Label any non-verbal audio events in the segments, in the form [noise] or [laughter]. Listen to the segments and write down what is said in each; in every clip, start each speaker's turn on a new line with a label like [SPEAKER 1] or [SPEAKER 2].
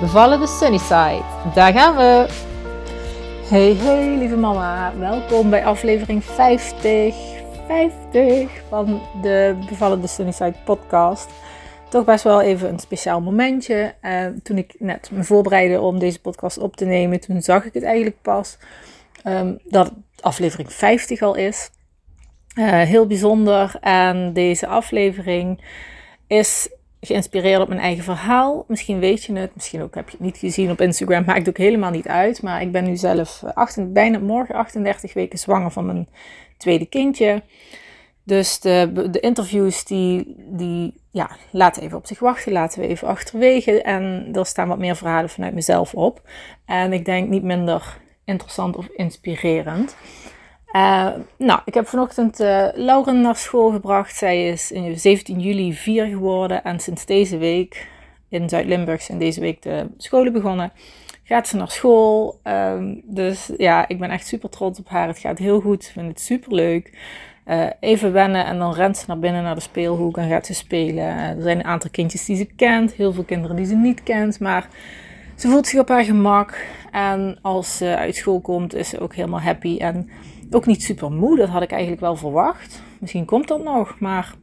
[SPEAKER 1] Bevallen de Sunnyside. Daar gaan we! Hey, hey, lieve mama. Welkom bij aflevering 50. 50 van de Bevallen de Sunnyside podcast. Toch best wel even een speciaal momentje. Uh, toen ik net me voorbereidde om deze podcast op te nemen, toen zag ik het eigenlijk pas. Um, dat aflevering 50 al is. Uh, heel bijzonder. En deze aflevering is geïnspireerd op mijn eigen verhaal. Misschien weet je het, misschien ook heb je het niet gezien op Instagram. Maakt ook helemaal niet uit. Maar ik ben nu zelf 8, bijna morgen 38 weken zwanger van mijn tweede kindje. Dus de, de interviews die, die ja, laten even op zich wachten, laten we even achterwege. En er staan wat meer verhalen vanuit mezelf op. En ik denk niet minder interessant of inspirerend. Uh, nou, ik heb vanochtend uh, Lauren naar school gebracht. Zij is in 17 juli 4 geworden en sinds deze week in Zuid-Limburg zijn deze week de scholen begonnen. Gaat ze naar school. Um, dus ja, ik ben echt super trots op haar. Het gaat heel goed. Ik vind het super leuk. Uh, even wennen en dan rent ze naar binnen naar de speelhoek en gaat ze spelen. er zijn een aantal kindjes die ze kent, heel veel kinderen die ze niet kent, maar ze voelt zich op haar gemak. En als ze uit school komt, is ze ook helemaal happy. En ook niet super moe, dat had ik eigenlijk wel verwacht. Misschien komt dat nog, maar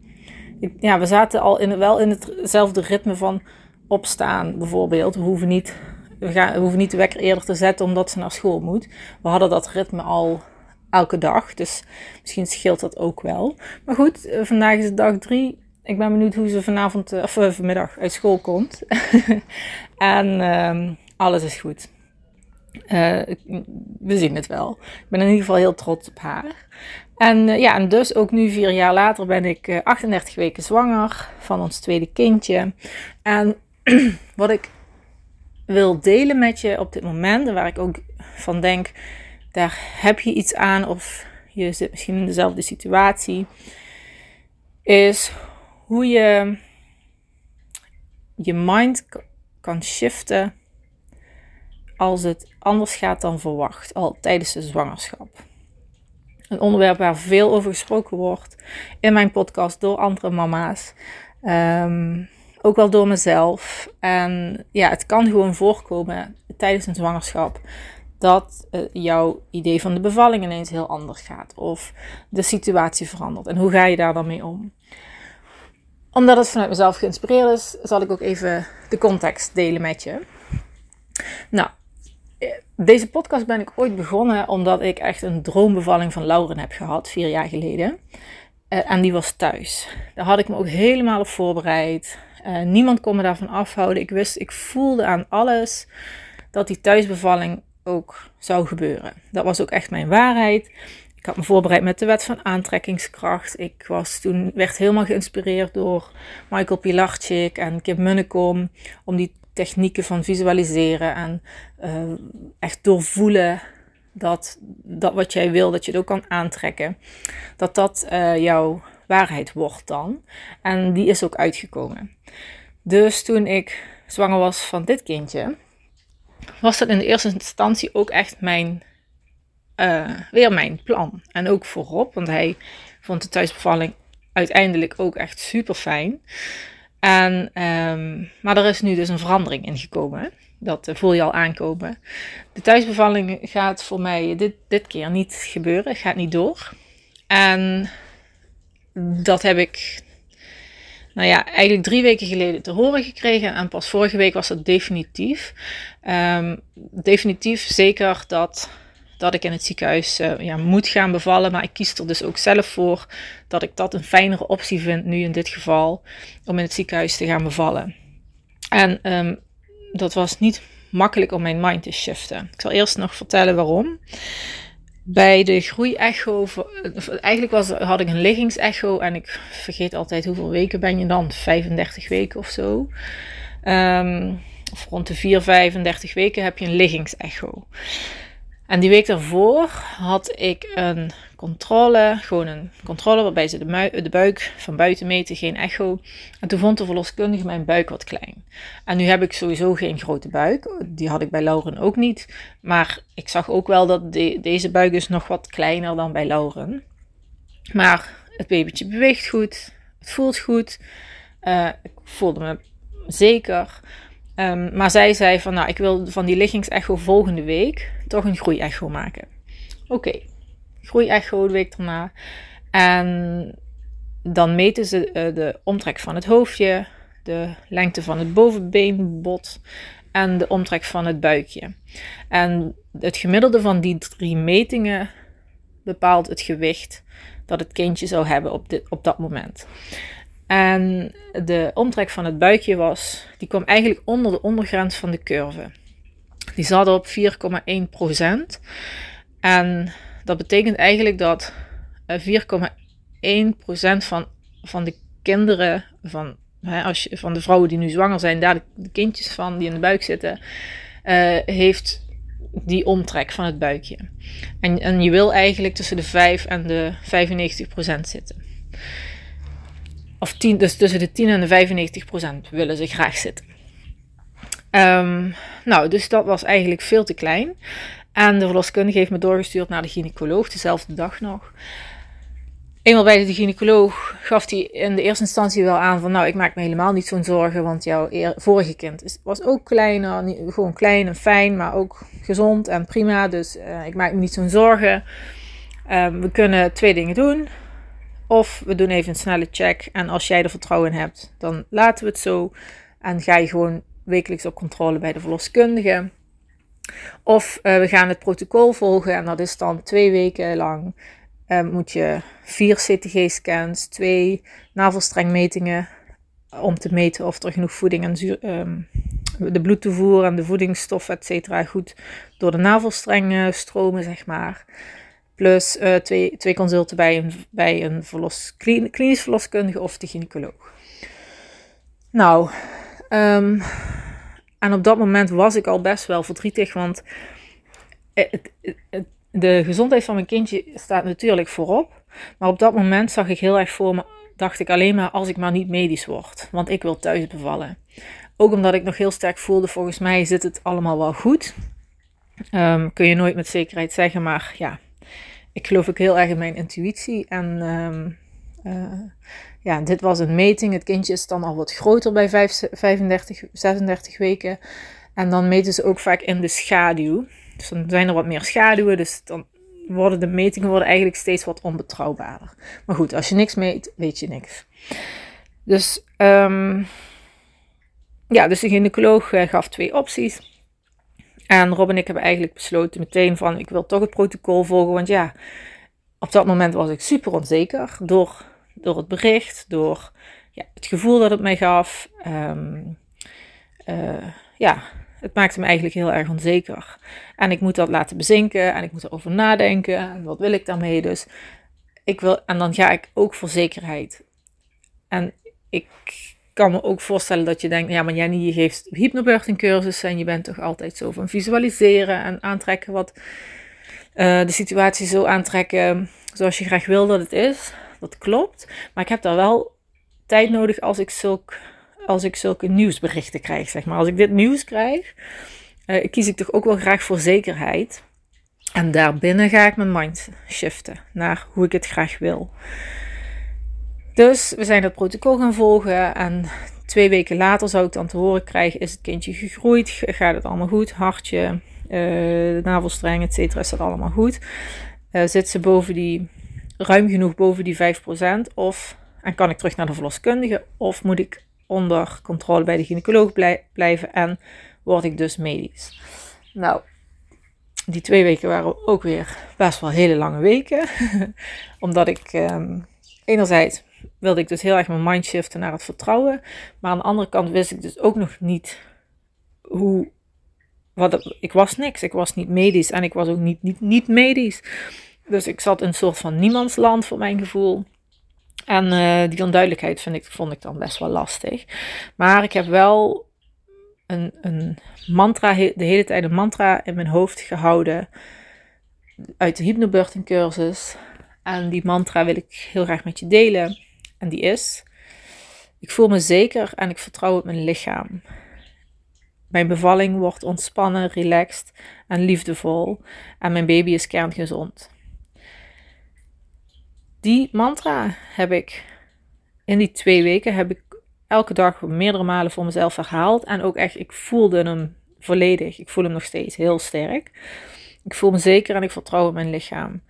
[SPEAKER 1] ja, we zaten al in, wel in hetzelfde ritme van opstaan bijvoorbeeld. We hoeven niet, we, gaan, we hoeven niet de wekker eerder te zetten omdat ze naar school moet. We hadden dat ritme al elke dag, dus misschien scheelt dat ook wel. Maar goed, eh, vandaag is dag drie. Ik ben benieuwd hoe ze vanavond eh, of eh, vanmiddag uit school komt. [laughs] en uh, alles is goed. Uh, we zien het wel. Ik ben in ieder geval heel trots op haar. En uh, ja, en dus ook nu vier jaar later ben ik uh, 38 weken zwanger van ons tweede kindje. En [clears throat] wat ik wil delen met je op dit moment, en waar ik ook van denk, daar heb je iets aan of je zit misschien in dezelfde situatie, is hoe je je mind kan shiften als het anders gaat dan verwacht, al tijdens de zwangerschap. Een onderwerp waar veel over gesproken wordt in mijn podcast door andere mama's. Ehm, ook wel door mezelf. En ja, het kan gewoon voorkomen tijdens een zwangerschap dat uh, jouw idee van de bevalling ineens heel anders gaat. Of de situatie verandert. En hoe ga je daar dan mee om? Omdat het vanuit mezelf geïnspireerd is, zal ik ook even de context delen met je. Nou, deze podcast ben ik ooit begonnen omdat ik echt een droombevalling van Lauren heb gehad, vier jaar geleden. Uh, en die was thuis. Daar had ik me ook helemaal op voorbereid. Uh, niemand kon me daarvan afhouden. Ik wist, ik voelde aan alles dat die thuisbevalling ook zou gebeuren. Dat was ook echt mijn waarheid. Ik had me voorbereid met de wet van aantrekkingskracht. Ik was toen, werd helemaal geïnspireerd door Michael Pilarczyk en Kim Munnekom om die technieken van visualiseren en uh, echt doorvoelen dat, dat wat jij wil, dat je het ook kan aantrekken. Dat dat uh, jouw waarheid wordt dan. En die is ook uitgekomen. Dus toen ik zwanger was van dit kindje, was dat in de eerste instantie ook echt mijn, uh, weer mijn plan. En ook voorop, want hij vond de thuisbevalling uiteindelijk ook echt super fijn. En, ehm, maar er is nu dus een verandering in gekomen. Dat voel je al aankomen. De thuisbevalling gaat voor mij dit, dit keer niet gebeuren. Gaat niet door. En dat heb ik, nou ja, eigenlijk drie weken geleden te horen gekregen. En pas vorige week was dat definitief. Um, definitief zeker dat dat ik in het ziekenhuis uh, ja, moet gaan bevallen. Maar ik kies er dus ook zelf voor dat ik dat een fijnere optie vind, nu in dit geval, om in het ziekenhuis te gaan bevallen. En um, dat was niet makkelijk om mijn mind te shiften. Ik zal eerst nog vertellen waarom. Bij de groeiecho, eigenlijk was, had ik een liggingsecho en ik vergeet altijd hoeveel weken ben je dan, 35 weken of zo. Um, of rond de 4, 35 weken, heb je een liggingsecho. En die week daarvoor had ik een controle, gewoon een controle waarbij ze de, buik van buiten meten, geen echo. En toen vond de verloskundige mijn buik wat klein. En nu heb ik sowieso geen grote buik, die had ik bij Lauren ook niet. Maar ik zag ook wel dat deze buik is nog wat kleiner dan bij Lauren. Maar het babytje beweegt goed, het voelt goed, uh, ik voelde me zeker. Um, maar zij zei van, nou, ik wil van die liggingsecho volgende week toch een groeiecho maken. Oké, okay. groeiecho de week daarna. En dan meten ze uh, de omtrek van het hoofdje, de lengte van het bovenbeenbot en de omtrek van het buikje. En het gemiddelde van die drie metingen bepaalt het gewicht dat het kindje zou hebben op, dit, op dat moment. En de omtrek van het buikje was, die kwam eigenlijk onder de ondergrens van de curve. Die zat op 4,1%. En dat betekent eigenlijk dat 4,1% van, van de kinderen, van, hè, als je, van de vrouwen die nu zwanger zijn, daar de, kindjes van die in de buik zitten, uh, heeft die omtrek van het buikje. En, en je wil eigenlijk tussen de 5 en de 95% zitten. Of 10, dus tussen de 10 en de 95 procent willen ze graag zitten. Um, nou, dus dat was eigenlijk veel te klein. En de verloskundige heeft me doorgestuurd naar de gynaecoloog, dezelfde dag nog. Eenmaal bij de gynaecoloog gaf hij in de eerste instantie wel aan van... nou, ik maak me helemaal niet zo'n zorgen, want jouw vorige kind was ook kleiner. Gewoon klein en fijn, maar ook gezond en prima. Dus uh, ik maak me niet zo'n zorgen. Um, we kunnen twee dingen doen. Of we doen even een snelle check. En als jij er vertrouwen in hebt, dan laten we het zo. En ga je gewoon wekelijks op controle bij de verloskundige. Of uh, we gaan het protocol volgen. En dat is dan twee weken lang. Uh, moet je vier CTG-scans, twee navelstrengmetingen. Om te meten of er genoeg voeding en zuur, um, de bloedtoevoer en de voedingsstof, et cetera, goed door de navelstreng stromen, zeg maar. Plus twee, twee consulten bij een, bij een verlos, klinisch verloskundige of de gynaecoloog. Nou, um, en op dat moment was ik al best wel verdrietig, want het, de gezondheid van mijn kindje staat natuurlijk voorop. Maar op dat moment zag ik heel erg voor me, dacht ik alleen maar als ik maar niet medisch word. Want ik wil thuis bevallen. Ook omdat ik nog heel sterk voelde, volgens mij zit het allemaal wel goed. Um, kun je nooit met zekerheid zeggen, maar ja, ik geloof ook heel erg in mijn intuïtie. En um, uh, ja, dit was een meting. Het kindje is dan al wat groter bij 35, 36 weken. En dan meten ze ook vaak in de schaduw. Dus dan zijn er wat meer schaduwen. Dus dan worden de metingen worden eigenlijk steeds wat onbetrouwbaarder. Maar goed, als je niks meet, weet je niks. Dus, um, ja, dus de gynaecoloog uh, gaf twee opties. En Rob en ik hebben eigenlijk besloten meteen van ik wil toch het protocol volgen. Want ja, op dat moment was ik super onzeker door, door het bericht, door ja, het gevoel dat het mij gaf. Um, uh, ja, het maakte me eigenlijk heel erg onzeker. En ik moet dat laten bezinken en ik moet erover nadenken. En wat wil ik daarmee? Dus ik wil, en dan ga ik ook voor zekerheid. En ik kan me ook voorstellen dat je denkt, ja, maar Jenny, je geeft hypnobirthing cursussen en je bent toch altijd zo van visualiseren en aantrekken wat uh, de situatie zo aantrekken zoals je graag wil dat het is. Dat klopt. Maar ik heb daar wel tijd nodig als ik, zulk, als ik zulke nieuwsberichten krijg, zeg maar. Als ik dit nieuws krijg, uh, kies ik toch ook wel graag voor zekerheid. En daarbinnen ga ik mijn mind shiften naar hoe ik het graag wil. Dus we zijn dat protocol gaan volgen en twee weken later zou ik dan te horen krijgen, is het kindje gegroeid, gaat het allemaal goed, hartje, uh, navelstreng, et cetera, is dat allemaal goed. Uh, zit ze boven die, ruim genoeg boven die 5% of, en kan ik terug naar de verloskundige, of moet ik onder controle bij de gynaecoloog blij, blijven en word ik dus medisch. Nou, die twee weken waren ook weer best wel hele lange weken, [laughs] omdat ik um, enerzijds wilde ik dus heel erg mijn mind shiften naar het vertrouwen. Maar aan de andere kant wist ik dus ook nog niet hoe. Wat, ik was niks. Ik was niet medisch en ik was ook niet, niet, niet medisch. Dus ik zat in een soort van niemandsland voor mijn gevoel. En uh, die onduidelijkheid vind ik, vond ik dan best wel lastig. Maar ik heb wel een, een mantra, de hele tijd een mantra in mijn hoofd gehouden uit de hypnobirthing cursus. En die mantra wil ik heel graag met je delen. En die is: Ik voel me zeker en ik vertrouw op mijn lichaam. Mijn bevalling wordt ontspannen, relaxed en liefdevol. En mijn baby is kerngezond. Die mantra heb ik in die twee weken heb ik elke dag meerdere malen voor mezelf herhaald. En ook echt, ik voelde hem volledig. Ik voel hem nog steeds heel sterk. Ik voel me zeker en ik vertrouw op mijn lichaam.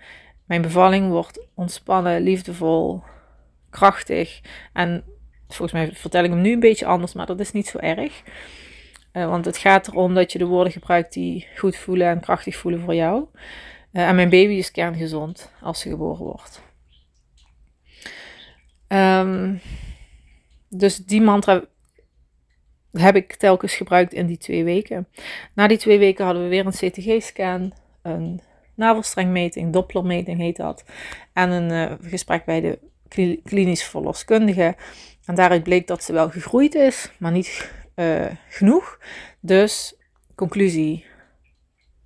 [SPEAKER 1] Mijn bevalling wordt ontspannen, liefdevol, krachtig. En volgens mij vertel ik hem nu een beetje anders, maar dat is niet zo erg. Uh, want het gaat erom dat je de woorden gebruikt die goed voelen en krachtig voelen voor jou. Uh, en mijn baby is kerngezond als ze geboren wordt. Um, dus die mantra heb ik telkens gebruikt in die twee weken. Na die twee weken hadden we weer een CTG-scan, een navelstrengmeting, Dopplermeting heet dat, en een uh, gesprek bij de klinisch verloskundige. En daaruit bleek dat ze wel gegroeid is, maar niet uh, genoeg. Dus, conclusie.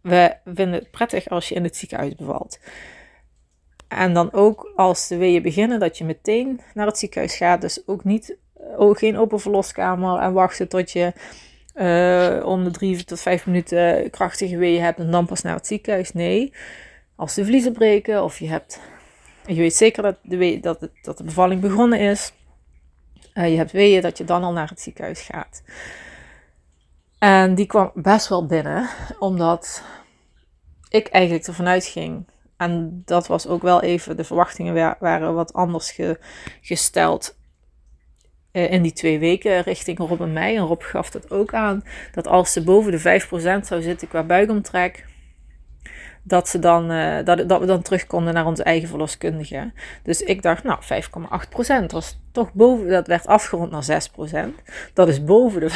[SPEAKER 1] We vinden het prettig als je in het ziekenhuis bevalt. En dan ook als de weeën beginnen, dat je meteen naar het ziekenhuis gaat. Dus ook niet oh, geen open verloskamer en wachten tot je uh, om de drie tot vijf minuten krachtige weeën hebt en dan pas naar het ziekenhuis. Nee, als de vliezen breken of je hebt, je weet zeker dat de, dat, het, dat de bevalling begonnen is, uh, je hebt weeën dat je dan al naar het ziekenhuis gaat. En die kwam best wel binnen, omdat ik eigenlijk ervan uitging. En dat was ook wel even, de verwachtingen waren wat anders gesteld uh, in die twee weken richting Rob en mij. En Rob gaf dat ook aan. Dat als ze boven de 5% zou zitten qua buikomtrek. Dat, ze dan, uh, dat, dat we dan terug konden naar onze eigen verloskundige. Dus ik dacht, nou, 5,8%. Dat was toch boven, dat werd afgerond naar 6%. Dat is boven de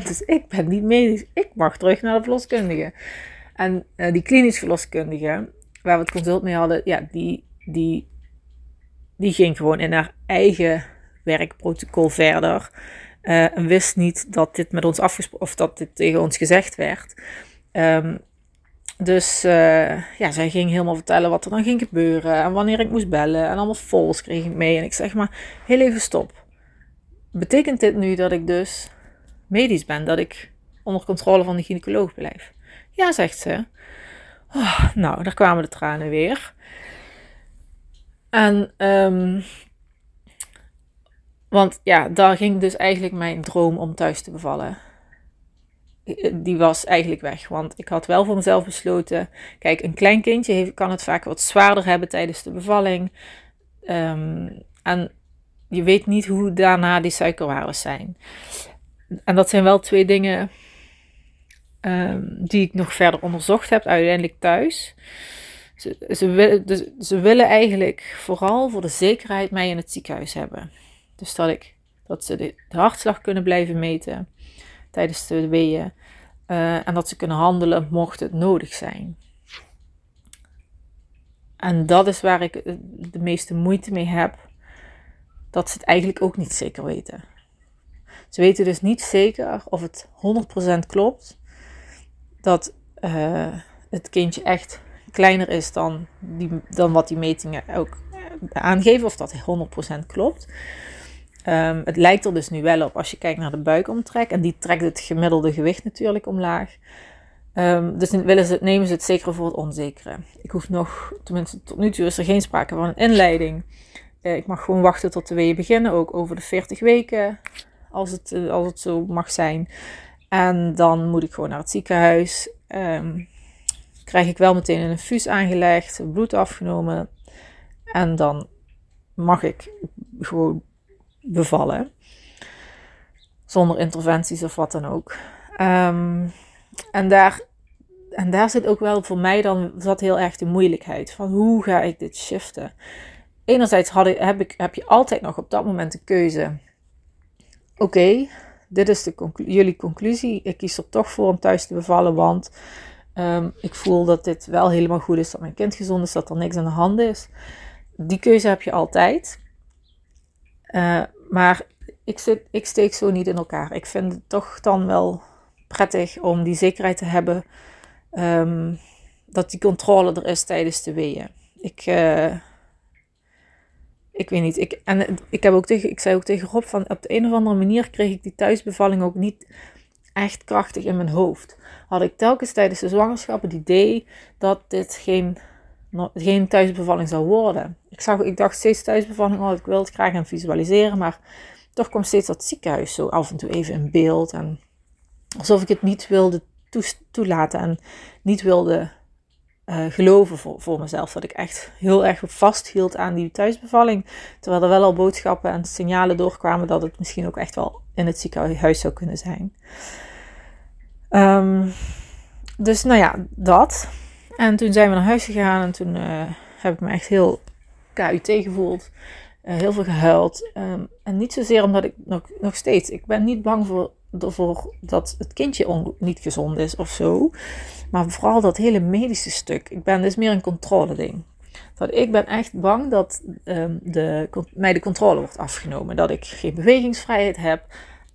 [SPEAKER 1] 5%. Dus ik ben niet medisch. Ik mag terug naar de verloskundige. En uh, die klinisch verloskundige, waar we het consult mee hadden, ja, die, die, die ging gewoon in haar eigen werkprotocol verder. Uh, en wist niet dat dit met ons afgesproken, of dat dit tegen ons gezegd werd. Um, dus uh, ja, zij ging helemaal vertellen wat er dan ging gebeuren en wanneer ik moest bellen. En allemaal folders kreeg ik mee. En ik zeg maar, heel even stop. Betekent dit nu dat ik dus medisch ben? Dat ik onder controle van de gynaecoloog blijf? Ja, zegt ze. Oh, nou, daar kwamen de tranen weer. En um, want ja, daar ging dus eigenlijk mijn droom om thuis te bevallen. Die was eigenlijk weg. Want ik had wel voor mezelf besloten. Kijk, een klein kindje heeft, kan het vaak wat zwaarder hebben tijdens de bevalling. Um, en je weet niet hoe daarna die suikerwaardes zijn. En dat zijn wel twee dingen um, die ik nog verder onderzocht heb, uiteindelijk thuis. Ze, ze, dus, ze willen eigenlijk vooral voor de zekerheid mij in het ziekenhuis hebben. Dus dat, ik, dat ze de, hartslag kunnen blijven meten tijdens de weeën. Uh, en dat ze kunnen handelen mocht het nodig zijn. En dat is waar ik de meeste moeite mee heb. Dat ze het eigenlijk ook niet zeker weten. Ze weten dus niet zeker of het 100% klopt. Dat uh, het kindje echt kleiner is dan, die, dan wat die metingen ook aangeven. Of dat 100% klopt. Um, het lijkt er dus nu wel op als je kijkt naar de buikomtrek. En die trekt het gemiddelde gewicht natuurlijk omlaag. Um, dus willen ze, nemen ze het zekere voor het onzekere. Ik hoef nog, tenminste tot nu toe is er geen sprake van een inleiding. Uh, ik mag gewoon wachten tot de weeën beginnen, ook over de 40 weken, als het, als het zo mag zijn. En dan moet ik gewoon naar het ziekenhuis. Um, krijg ik wel meteen een infuus aangelegd, bloed afgenomen. En dan mag ik gewoon bevallen. Zonder interventies of wat dan ook. Um, en, daar, en daar zit ook wel voor mij dan zat heel erg de moeilijkheid van hoe ga ik dit shiften. Enerzijds had ik, heb je altijd nog op dat moment de keuze. Oké, dit is de jullie conclusie. Ik kies er toch voor om thuis te bevallen, want um, ik voel dat dit wel helemaal goed is, dat mijn kind gezond is, dat er niks aan de hand is. Die keuze heb je altijd. Uh, maar ik, zit, ik steek zo niet in elkaar. Ik vind het toch dan wel prettig om die zekerheid te hebben ehm, dat die controle er is tijdens de weeën. Ik, uh, ik weet niet. Ik, en ik, heb ook tegen, ik zei ook tegen Rob van op de een of andere manier kreeg ik die thuisbevalling ook niet echt krachtig in mijn hoofd. Had ik telkens tijdens de zwangerschap het idee dat dit geen, geen thuisbevalling zou worden. Ik, zag, ik dacht steeds thuisbevalling, oh, ik wil het graag gaan visualiseren, maar toch kwam steeds dat ziekenhuis zo af en toe even in beeld. En alsof ik het niet wilde toelaten en niet wilde uh, geloven voor, voor mezelf. Dat ik echt heel erg vasthield aan die thuisbevalling. Terwijl er wel al boodschappen en signalen doorkwamen dat het misschien ook echt wel in het ziekenhuis zou kunnen zijn. Um, dus nou ja, dat. En toen zijn we naar huis gegaan en toen uh, heb ik me echt heel KUT gevoeld. Uh, heel veel gehuild. Um, en niet zozeer omdat ik nog, nog steeds, ik ben niet bang voor, voor dat het kindje niet gezond is of zo. Maar vooral dat hele medische stuk. Ik ben dus meer een controle ding. Dat ik ben echt bang dat um, de, mij de controle wordt afgenomen. Dat ik geen bewegingsvrijheid heb.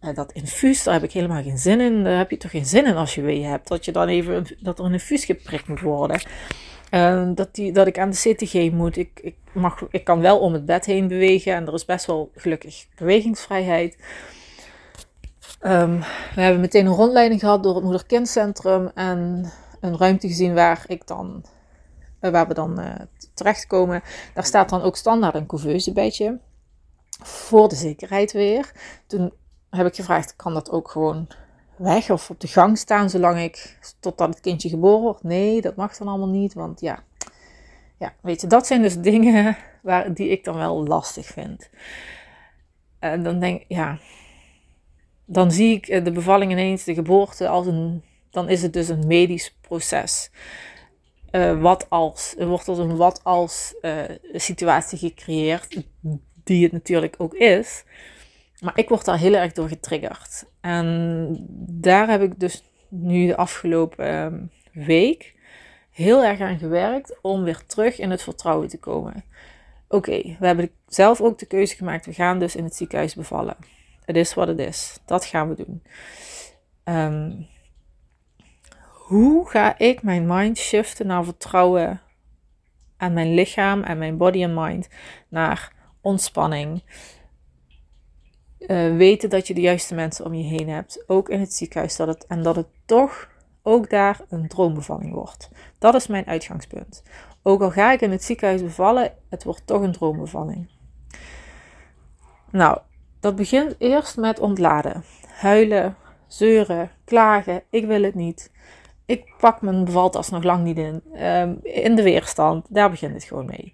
[SPEAKER 1] Uh, dat infuus, daar heb ik helemaal geen zin in. Daar heb je toch geen zin in als je wee hebt. Dat, je dan even, dat er een infuus geprikt moet worden. Uh, dat, die, dat ik aan de CTG moet. Ik, ik, mag, ik kan wel om het bed heen bewegen. En er is best wel gelukkig bewegingsvrijheid. Um, we hebben meteen een rondleiding gehad door het moeder-kindcentrum en een ruimte gezien waar ik dan, uh, waar we dan uh, terechtkomen. Daar staat dan ook standaard een couveuse. Voor de zekerheid weer. Toen heb ik gevraagd, kan dat ook gewoon weg of op de gang staan zolang ik, totdat het kindje geboren wordt? Nee, dat mag dan allemaal niet, want ja, ja weet je, dat zijn dus [laughs] dingen waar, die ik dan wel lastig vind. En dan denk ik, ja, dan zie ik eh, de bevalling ineens, de geboorte, als een, dan is het dus een medisch proces. Uh, wat als, er wordt als een wat als uh, situatie gecreëerd, die het natuurlijk ook is. Maar ik word daar heel erg door getriggerd. En daar heb ik dus nu de afgelopen uh, week heel erg aan gewerkt om weer terug in het vertrouwen te komen. Oké, we hebben zelf ook de keuze gemaakt. We gaan dus in het ziekenhuis bevallen. Het is wat het is. Dat gaan we doen. Um, hoe ga ik mijn mind shiften naar vertrouwen aan mijn lichaam en mijn body en mind naar ontspanning? Uh, weten dat je de juiste mensen om je heen hebt, ook in het ziekenhuis, dat het, en dat het toch ook daar een droombevalling wordt. Dat is mijn uitgangspunt. Ook al ga ik in het ziekenhuis bevallen, het wordt toch een droombevalling. Nou, dat begint eerst met ontladen. Huilen, zeuren, klagen, ik wil het niet. Ik pak mijn bevaltas nog lang niet in. Um, in de weerstand, daar begint het gewoon mee.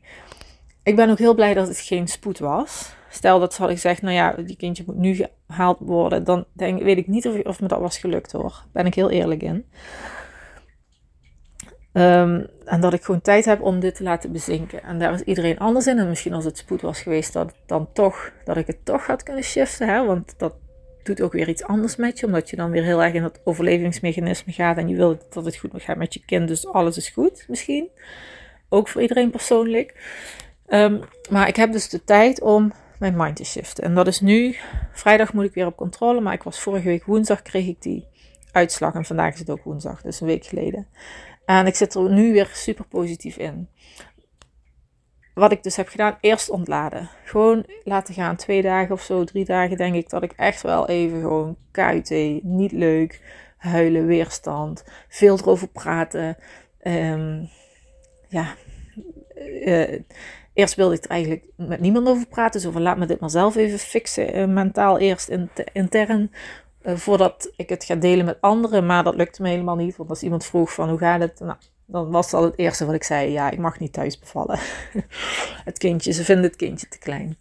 [SPEAKER 1] Ik ben ook heel blij dat het geen spoed was. Stel dat ze hadden gezegd, nou ja, die kindje moet nu gehaald worden. Dan denk, weet ik niet of, of me dat was gelukt hoor. Ben ik heel eerlijk in. Um, en dat ik gewoon tijd heb om dit te laten bezinken. En daar is iedereen anders in. En misschien als het spoed was geweest, dat, dan toch, dat ik het toch had kunnen shiften. Hè? Want dat doet ook weer iets anders met je. Omdat je dan weer heel erg in dat overlevingsmechanisme gaat. En je wil dat het goed gaat met je kind. Dus alles is goed misschien. Ook voor iedereen persoonlijk. Um, maar ik heb dus de tijd om mijn mind te shiften. En dat is nu, vrijdag moet ik weer op controle. Maar ik was vorige week woensdag, kreeg ik die uitslag. En vandaag is het ook woensdag, dus een week geleden. En ik zit er nu weer super positief in. Wat ik dus heb gedaan, eerst ontladen. Gewoon laten gaan. Twee dagen of zo, drie dagen denk ik dat ik echt wel even gewoon KUT, niet leuk, huilen, weerstand, veel erover praten. Um, ja, uh, eerst wilde ik er eigenlijk met niemand over praten. Zo van laat me dit maar zelf even fixen. Uh, mentaal eerst intern. Uh, voordat ik het ga delen met anderen. Maar dat lukte me helemaal niet. Want als iemand vroeg van hoe gaat het? Nou, dan was dat het eerste wat ik zei. Ja, ik mag niet thuis bevallen. [laughs] het kindje, ze vinden het kindje te klein.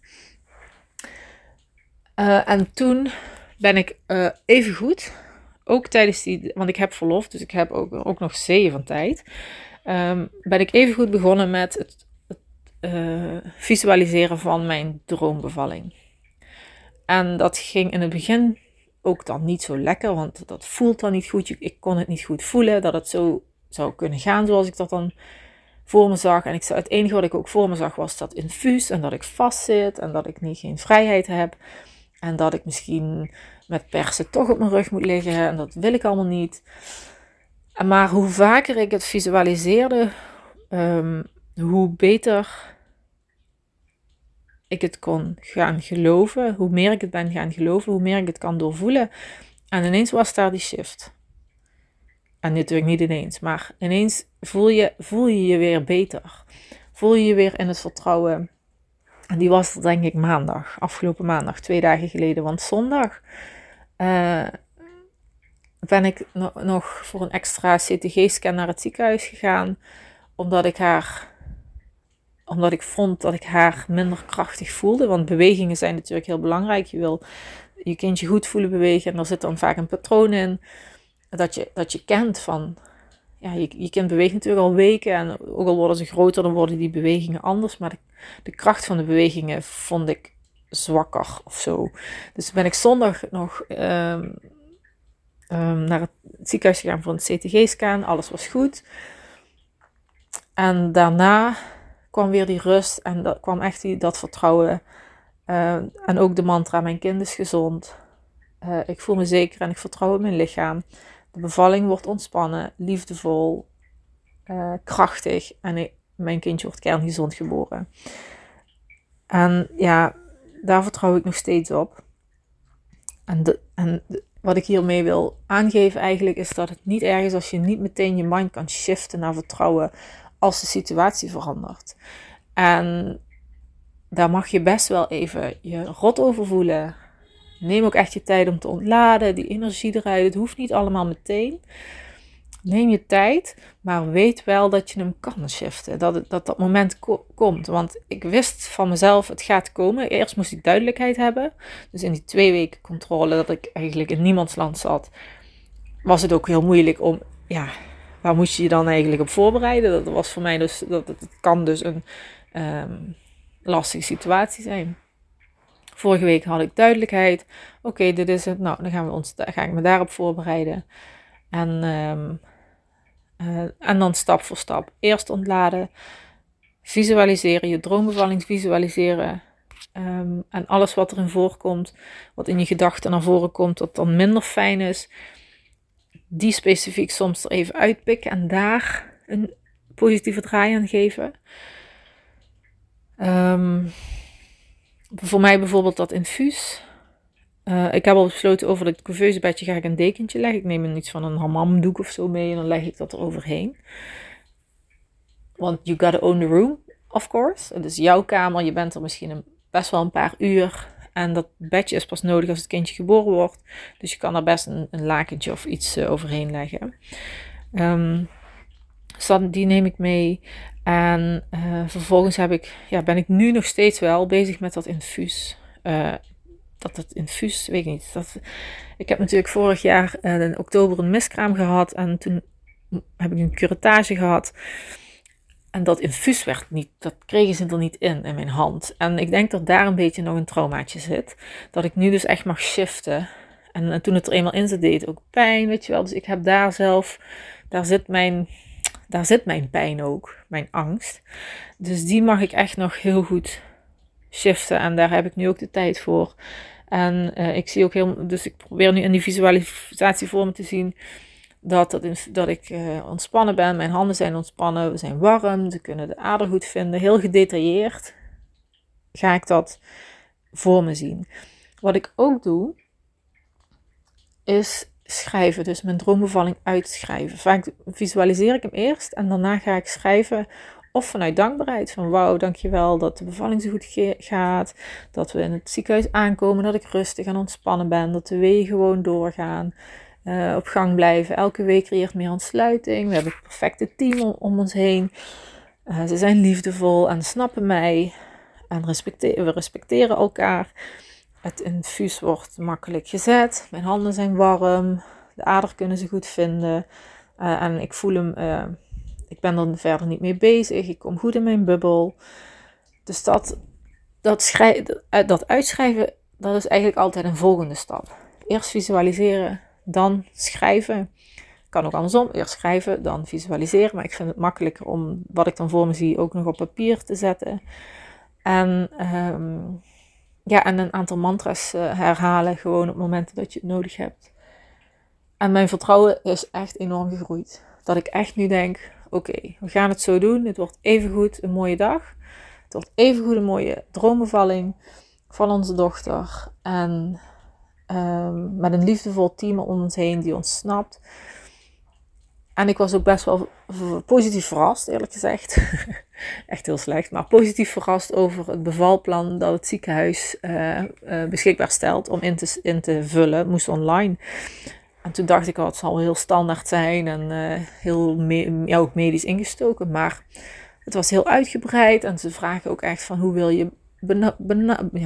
[SPEAKER 1] Uh, en toen ben ik uh, even goed. Ook tijdens die, want ik heb verlof, dus ik heb ook, ook nog zeeën van tijd. Um, ben ik even goed begonnen met het, het visualiseren van mijn droombevalling. En dat ging in het begin ook dan niet zo lekker, want dat voelt dan niet goed. Ik kon het niet goed voelen dat het zo zou kunnen gaan zoals ik dat dan voor me zag. En ik, het enige wat ik ook voor me zag was dat infuus en dat ik vastzit en dat ik niet geen vrijheid heb. En dat ik misschien met persen toch op mijn rug moet liggen. En dat wil ik allemaal niet. Maar hoe vaker ik het visualiseerde, um, hoe beter ik het kon gaan geloven. Hoe meer ik het ben gaan geloven, hoe meer ik het kan doorvoelen. En ineens was daar die shift. En natuurlijk niet ineens, maar ineens voel je voel je, je weer beter. Voel je je weer in het vertrouwen. En die was denk ik maandag, afgelopen maandag, twee dagen geleden. Want zondag uh, ben ik nog voor een extra CTG-scan naar het ziekenhuis gegaan. Omdat ik haar omdat ik vond dat ik haar minder krachtig voelde. Want bewegingen zijn natuurlijk heel belangrijk. Je wil je kindje goed voelen bewegen. En er zit dan vaak een patroon in. Dat je, dat je kent van. Ja, je, je kind beweegt natuurlijk al weken. En ook al worden ze groter, dan worden die bewegingen anders. Maar de, kracht van de bewegingen vond ik zwakker of zo. Dus ben ik zondag nog um, um, naar het ziekenhuis gegaan voor een CTG-scan. Alles was goed. En daarna kwam weer die rust en dat kwam echt die, dat vertrouwen. Uh, en ook de mantra: Mijn kind is gezond. Uh, ik voel me zeker en ik vertrouw in mijn lichaam. De bevalling wordt ontspannen, liefdevol, uh, krachtig en mijn kindje wordt kerngezond geboren. En ja, daar vertrouw ik nog steeds op. En, en wat ik hiermee wil aangeven eigenlijk is dat het niet erg is als je niet meteen je mind kan shiften naar vertrouwen als de situatie verandert. En daar mag je best wel even je rot over voelen. Neem ook echt je tijd om te ontladen, die energie eruit. Het hoeft niet allemaal meteen. Neem je tijd, maar weet wel dat je hem kan shiften. Dat dat, dat moment komt. Want ik wist van mezelf, het gaat komen. Eerst moest ik duidelijkheid hebben. Dus in die twee weken controle dat ik eigenlijk in niemands land zat, was het ook heel moeilijk om ja, waar moest je je dan eigenlijk op voorbereiden? Dat was voor mij dus, dat het kan dus een um, lastige situatie zijn. Vorige week had ik duidelijkheid. Oké, dit is het. Nou, dan gaan we ons, ga ik me daarop voorbereiden. En, um, uh, en dan stap voor stap. Eerst ontladen. Visualiseren, je droombevalling visualiseren. Um, en alles wat erin voorkomt, wat in je gedachten naar voren komt, dat dan minder fijn is die specifiek soms er even uitpikken en daar een positieve draai aan geven. Um, voor mij bijvoorbeeld dat infuus. Uh, ik heb al besloten over het couveusebedje ga ik een dekentje leggen. Ik neem een iets van een hammamdoek of zo mee en dan leg ik dat er overheen. Want you gotta own the room, of course. Het is jouw kamer, je bent er misschien een, best wel een paar uur. En dat bedje is pas nodig als het kindje geboren wordt. Dus je kan er best een, een lakentje of iets uh, overheen leggen. Um, die neem ik mee. En uh, vervolgens heb ik, ja, ben ik nu nog steeds wel bezig met dat infuus. Uh, dat het infuus, weet ik niet. Dat, ik heb natuurlijk vorig jaar in oktober een miskraam gehad. En toen heb ik een curatage gehad. En dat infuus werd niet, dat kregen ze er niet in, in mijn hand. En ik denk dat daar een beetje nog een traumaatje zit. Dat ik nu dus echt mag shiften. En, en toen het er eenmaal in zit, deed het ook pijn, weet je wel. Dus ik heb daar zelf, daar zit mijn, daar zit mijn pijn ook, mijn angst. Dus die mag ik echt nog heel goed shiften. En daar heb ik nu ook de tijd voor. En uh, ik zie ook heel, dus ik probeer nu in die visualisatie voor me te zien dat, dat, ik uh, ontspannen ben. Mijn handen zijn ontspannen. We zijn warm. Ze kunnen de ader goed vinden. Heel gedetailleerd ga ik dat voor me zien. Wat ik ook doe, is schrijven. Dus mijn droombevalling uitschrijven. Vaak visualiseer ik hem eerst en daarna ga ik schrijven. Of vanuit dankbaarheid. Van wauw, dankjewel dat de bevalling zo goed gaat. Dat we in het ziekenhuis aankomen. Dat ik rustig en ontspannen ben. Dat de wegen gewoon doorgaan. Uh, op gang blijven. Elke week creëert meer ontsluiting. We hebben het perfecte team om, ons heen. Uh, ze zijn liefdevol en snappen mij. En we respecteren elkaar. Het infuus wordt makkelijk gezet. Mijn handen zijn warm. De ader kunnen ze goed vinden. Uh, en ik voel hem. ik ben er verder niet mee bezig. Ik kom goed in mijn bubbel. Dus dat, dat, dat uitschrijven, dat is eigenlijk altijd een volgende stap. Eerst visualiseren dan schrijven. Kan ook andersom, eerst schrijven, dan visualiseren. Maar ik vind het makkelijker om wat ik dan voor me zie ook nog op papier te zetten. En um, ja, en een aantal mantra's uh, herhalen, gewoon op momenten dat je het nodig hebt. En mijn vertrouwen is echt enorm gegroeid. Dat ik echt nu denk, oké, we gaan het zo doen. Het wordt even goed een mooie dag. Het wordt even goed een mooie droombevalling van onze dochter. En um, met een liefdevol team om ons heen die ons snapt. En ik was ook best wel positief verrast, eerlijk gezegd. [laughs] Echt heel slecht, maar positief verrast over het bevalplan dat het ziekenhuis uh, uh, beschikbaar stelt om in te, in te vullen. Het moest online. En toen dacht ik, oh, het zal heel standaard zijn en uh, heel ook medisch ingestoken. Maar het was heel uitgebreid en ze vragen ook echt van hoe wil je bena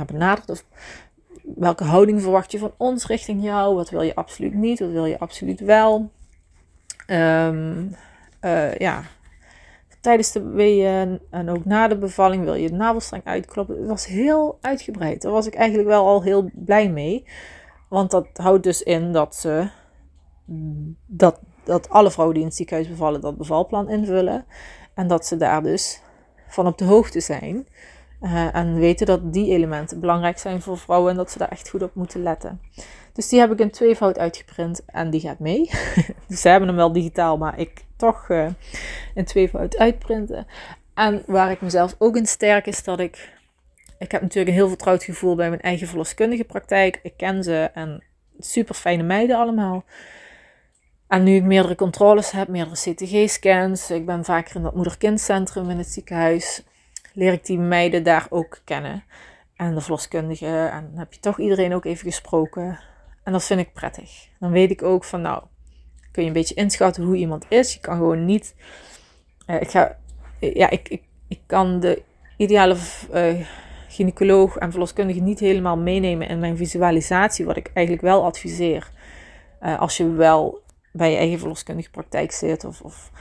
[SPEAKER 1] benaderd of welke houding verwacht je van ons richting jou? Wat wil je absoluut niet? Wat wil je absoluut wel? Um, uh, ja, tijdens de weeën en ook na de bevalling wil je de navelstreng uitkloppen. Het was heel uitgebreid. Daar was ik eigenlijk wel al heel blij mee. Want dat houdt dus in dat ze dat, dat alle vrouwen die in het ziekenhuis bevallen dat bevalplan invullen. En dat ze daar dus van op de hoogte zijn. Uh, en weten dat die elementen belangrijk zijn voor vrouwen en dat ze daar echt goed op moeten letten. Dus die heb ik in tweevoud uitgeprint en die gaat mee. [laughs] dus ze hebben hem wel digitaal, maar ik toch uh, in tweevoud uitprinten. En waar ik mezelf ook in sterk is dat ik. Ik heb natuurlijk een heel vertrouwd gevoel bij mijn eigen verloskundige praktijk. Ik ken ze en super fijne meiden allemaal. En nu ik meerdere controles heb, meerdere CTG-scans, ik ben vaker in dat moeder-kindcentrum in het ziekenhuis, leer ik die meiden daar ook kennen. En de verloskundige, en dan heb je toch iedereen ook even gesproken. En dat vind ik prettig. Dan weet ik ook van, nou, kun je een beetje inschatten hoe iemand is. Je kan gewoon niet, uh, ik ga, ja, ik, ik, ik kan de ideale uh, gynaecoloog en verloskundige niet helemaal meenemen in mijn visualisatie, wat ik eigenlijk wel adviseer. Als je wel bij je eigen verloskundige praktijk zit. Of, of,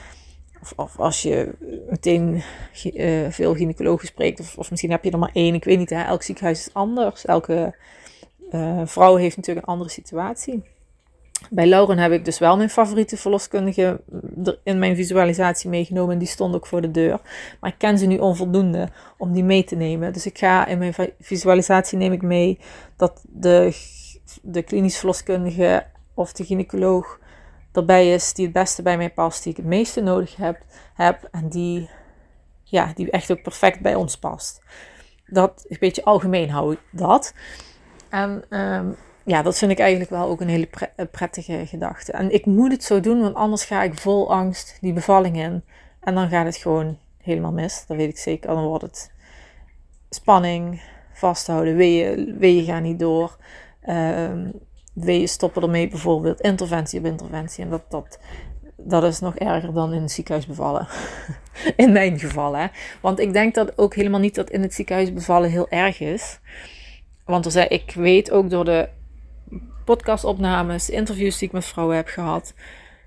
[SPEAKER 1] of, als je meteen uh, veel gynaecologen spreekt. Of, of misschien heb je er maar één. Ik weet niet, hè? elk ziekenhuis is anders. Elke uh, vrouw heeft natuurlijk een andere situatie. Bij Lauren heb ik dus wel mijn favoriete verloskundige in mijn visualisatie meegenomen. En die stond ook voor de deur. Maar ik ken ze nu onvoldoende om die mee te nemen. Dus ik ga in mijn visualisatie neem ik mee dat de, de klinisch verloskundige of de gynaecoloog erbij is die het beste bij mij past, die ik het meeste nodig heb, heb en die, ja, die echt ook perfect bij ons past. Dat een beetje algemeen hou ik dat. En um, ja, dat vind ik eigenlijk wel ook een hele prettige gedachte. En ik moet het zo doen, want anders ga ik vol angst die bevalling in. En dan gaat het gewoon helemaal mis. Dat weet ik zeker. Dan wordt het spanning, vasthouden, weeën, weeën gaan niet door. Um, je stoppen ermee bijvoorbeeld interventie op interventie. En dat, dat, dat is nog erger dan in het ziekenhuis bevallen. [laughs] in mijn geval, hè. Want ik denk dat ook helemaal niet dat in het ziekenhuis bevallen heel erg is. Want er zijn, ik weet ook door de podcastopnames, interviews die ik met vrouwen heb gehad,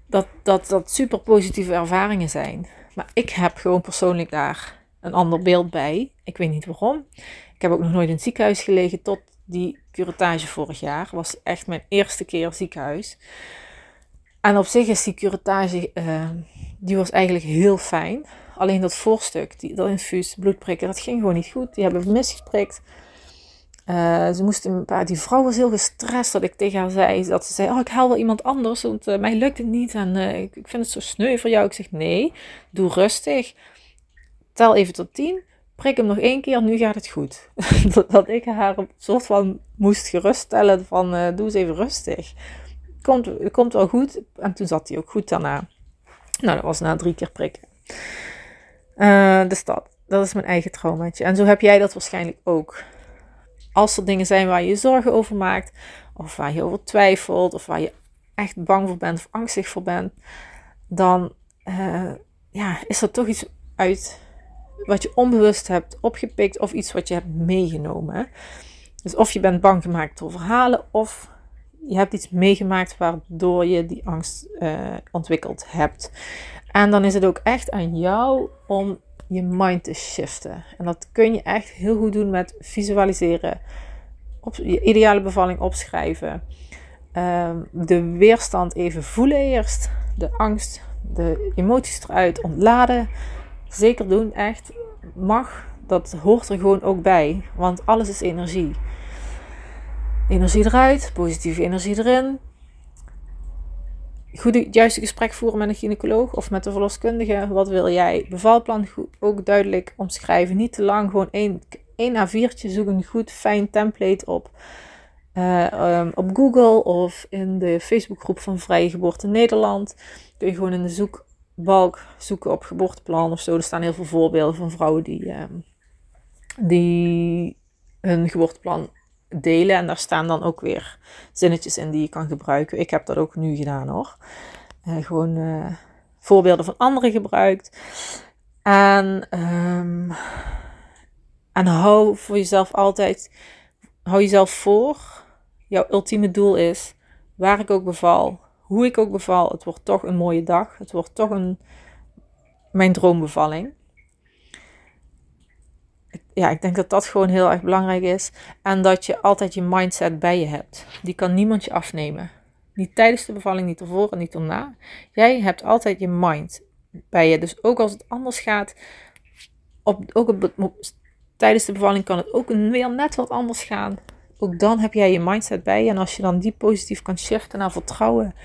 [SPEAKER 1] dat, dat dat super positieve ervaringen zijn. Maar ik heb gewoon persoonlijk daar een ander beeld bij. Ik weet niet waarom. Ik heb ook nog nooit in het ziekenhuis gelegen tot die curettage vorig jaar. Was echt mijn eerste keer ziekenhuis. En op zich is die curettage, uh, die was eigenlijk heel fijn. Alleen dat voorstuk, die, dat infuus, bloedprikken, dat ging gewoon niet goed. Die hebben misgeprikt. Uh, ze moesten die vrouw was heel gestrest dat ik tegen haar zei, dat ze zei, oh ik haal wel iemand anders, want uh, mij lukt het niet en ik, ik, vind het zo sneu voor jou. Ik zeg, nee, doe rustig, tel even tot tien, prik hem nog één keer, nu gaat het goed. [laughs] dat, ik haar een soort van moest geruststellen van, doe eens even rustig. Komt, komt wel goed. En toen zat hij ook goed daarna. Nou, dat was na drie keer prikken. dus dat, dat is mijn eigen traumaatje. En zo heb jij dat waarschijnlijk ook als er dingen zijn waar je je zorgen over maakt, of waar je over twijfelt, of waar je echt bang voor bent of angstig voor bent, dan uh, ja, is er toch iets uit wat je onbewust hebt opgepikt of iets wat je hebt meegenomen. Dus of je bent bang gemaakt door verhalen, of je hebt iets meegemaakt waardoor je die angst uh, ontwikkeld hebt. En dan is het ook echt aan jou om je mind te shiften. En dat kun je echt heel goed doen met visualiseren, op, je ideale bevalling opschrijven, ehm, de weerstand even voelen eerst, de angst, de emoties eruit ontladen. Zeker doen, echt. Mag, dat hoort er gewoon ook bij, want alles is energie. energie eruit, positieve energie erin. Goed het juiste gesprek voeren met een gynaecoloog of met de verloskundige. Wat wil jij? Bevalplan ook duidelijk omschrijven. Niet te lang, gewoon één, één A4'tje. Zoek een goed, fijn template op. Uh, um, op Google of in de Facebookgroep van Vrije Geboorte Nederland. Kun je gewoon in de zoekbalk zoeken op geboorteplan of zo. Er staan heel veel voorbeelden van vrouwen die, um, die hun geboorteplan delen. En daar staan dan ook weer zinnetjes in die je kan gebruiken. Ik heb dat ook nu gedaan hoor. Uh, gewoon uh, voorbeelden van anderen gebruikt. En, um, en hou voor jezelf altijd, hou jezelf voor. Jouw ultieme doel is, waar ik ook beval, hoe ik ook beval, het wordt toch een mooie dag. Het wordt toch een, mijn droombevalling ja, ik denk dat dat gewoon heel erg belangrijk is. En dat je altijd je mindset bij je hebt. Die kan niemand je afnemen. Niet tijdens de bevalling, niet ervoor en niet erna. Jij hebt altijd je mind bij je. Dus ook als het anders gaat, op, ook tijdens de bevalling kan het ook weer net wat anders gaan. Ook dan heb jij je mindset bij. En als je dan die positief kan shiften naar vertrouwen.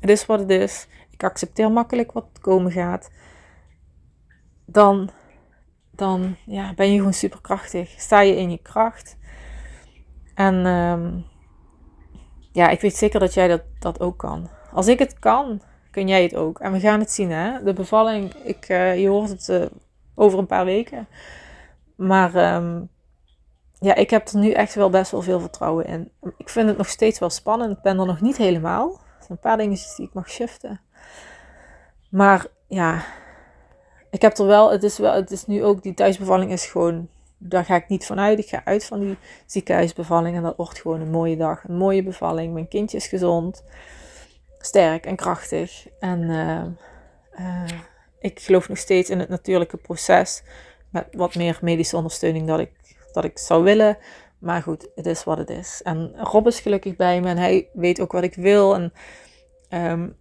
[SPEAKER 1] Het is wat het is. Ik accepteer makkelijk wat komen gaat. Dan dan ja, ben je gewoon superkrachtig. Sta je in je kracht. En um, ja, ik weet zeker dat jij dat, dat ook kan. Als ik het kan, kun jij het ook. En we gaan het zien, hè. De bevalling, ik, uh, je hoort het uh, over een paar weken. Maar um, ja, ik heb er nu echt wel best wel veel vertrouwen in. Ik vind het nog steeds wel spannend. Ik ben er nog niet helemaal. Er zijn een paar dingen die ik mag shiften. Maar ja, ik heb er wel, het is wel, het is nu ook, die thuisbevalling is gewoon, daar ga ik niet van uit. Ik ga uit van die ziekenhuisbevalling en dat wordt gewoon een mooie dag, een mooie bevalling. Mijn kindje is gezond, sterk en krachtig. En uh, uh, ik geloof nog steeds in het natuurlijke proces met wat meer medische ondersteuning dat ik, dat ik zou willen. Maar goed, het is wat het is. En Rob is gelukkig bij me en hij weet ook wat ik wil. En um,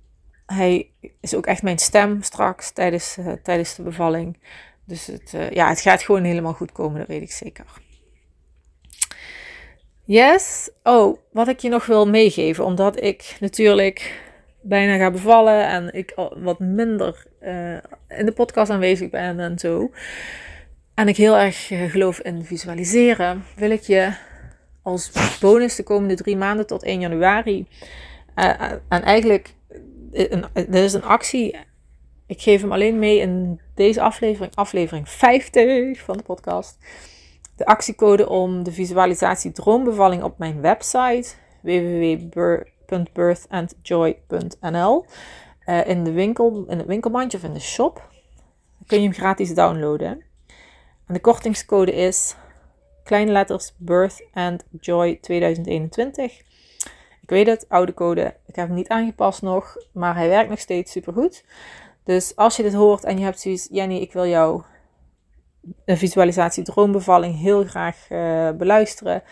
[SPEAKER 1] hij is ook echt mijn stem straks tijdens, uh, tijdens de bevalling. Dus het, uh, ja, het gaat gewoon helemaal goed komen, dat weet ik zeker. Yes. Oh, wat ik je nog wil meegeven, omdat ik natuurlijk bijna ga bevallen en ik wat minder uh, in de podcast aanwezig ben en zo. En ik heel erg geloof in visualiseren, wil ik je als bonus de komende drie maanden tot 1 januari. en eigenlijk dit is een actie. Ik geef hem alleen mee in deze aflevering, aflevering 50 van de podcast. De actiecode om de visualisatie droombevalling op mijn website www.birthandjoy.nl eh, in de winkel, in het winkelmandje of in de shop. Dan kun je hem gratis downloaden. En de kortingscode is kleine letters Birth and Joy 2021. Ik weet het, oude code. Ik heb hem niet aangepast nog, maar hij werkt nog steeds supergoed. Dus als je dit hoort en je hebt zoiets, Jenny, ik wil jou een visualisatie droombevalling heel graag uh, beluisteren,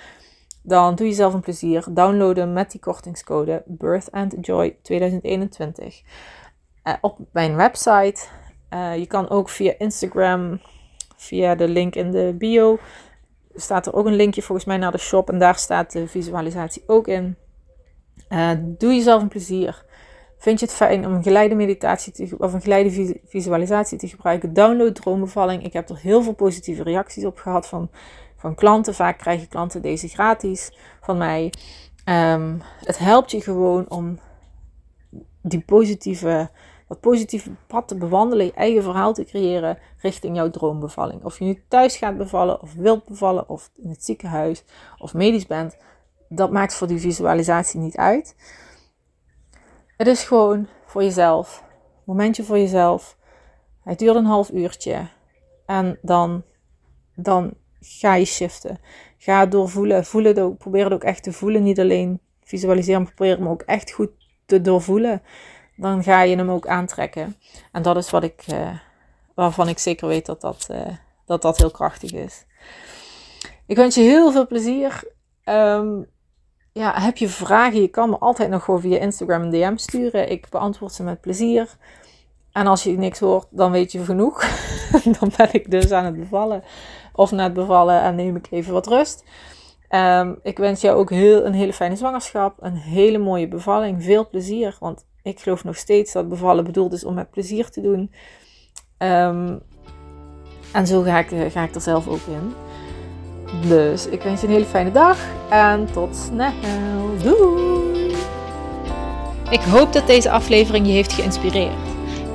[SPEAKER 1] dan doe jezelf een plezier. Downloaden met die kortingscode Birth and Joy 2021 uh, op mijn website. Uh, je kan ook via Instagram, via de link in de bio, staat er ook een linkje volgens mij naar de shop en daar staat de visualisatie ook in. Uh, doe jezelf een plezier. Vind je het fijn om een geleide meditatie of een geleide visualisatie te gebruiken? Download Droombevalling. Ik heb er heel veel positieve reacties op gehad van, van klanten. Vaak krijgen klanten deze gratis van mij. Um, het helpt je gewoon om die positieve, dat positieve pad te bewandelen, je eigen verhaal te creëren richting jouw droombevalling. Of je nu thuis gaat bevallen, of wilt bevallen, of in het ziekenhuis, of medisch bent dat maakt voor die visualisatie niet uit. Het is gewoon voor jezelf. Momentje voor jezelf. Het duurt een half uurtje. En dan, dan ga je shiften. Ga doorvoelen. Voel het ook. Probeer het ook echt te voelen. Niet alleen visualiseren, maar probeer hem ook echt goed te doorvoelen. Dan ga je hem ook aantrekken. En dat is wat ik, uh, waarvan ik zeker weet dat dat, uh, dat dat heel krachtig is. Ik wens je heel veel plezier. Um, ja, heb je vragen? Je kan me altijd nog gewoon via Instagram een DM sturen. Ik beantwoord ze met plezier. En als je niks hoort, dan weet je genoeg. [laughs] dan ben ik dus aan het bevallen. Of net bevallen en neem ik even wat rust. Ehm, ik wens jou ook heel, een hele fijne zwangerschap, een hele mooie bevalling, veel plezier. Want ik geloof nog steeds dat bevallen bedoeld is om met plezier te doen. Ehm, en zo ga ik, eh, ga ik er zelf ook in. Dus ik wens je een hele fijne dag en tot snel. Doei! Ik hoop dat deze aflevering je heeft geïnspireerd.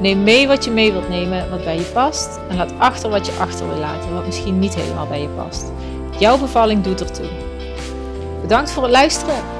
[SPEAKER 1] Neem mee wat je mee wilt nemen, wat bij je past. En laat achter wat je achter wil laten, wat misschien niet helemaal bij je past. Jouw bevalling doet ertoe. Bedankt voor het luisteren.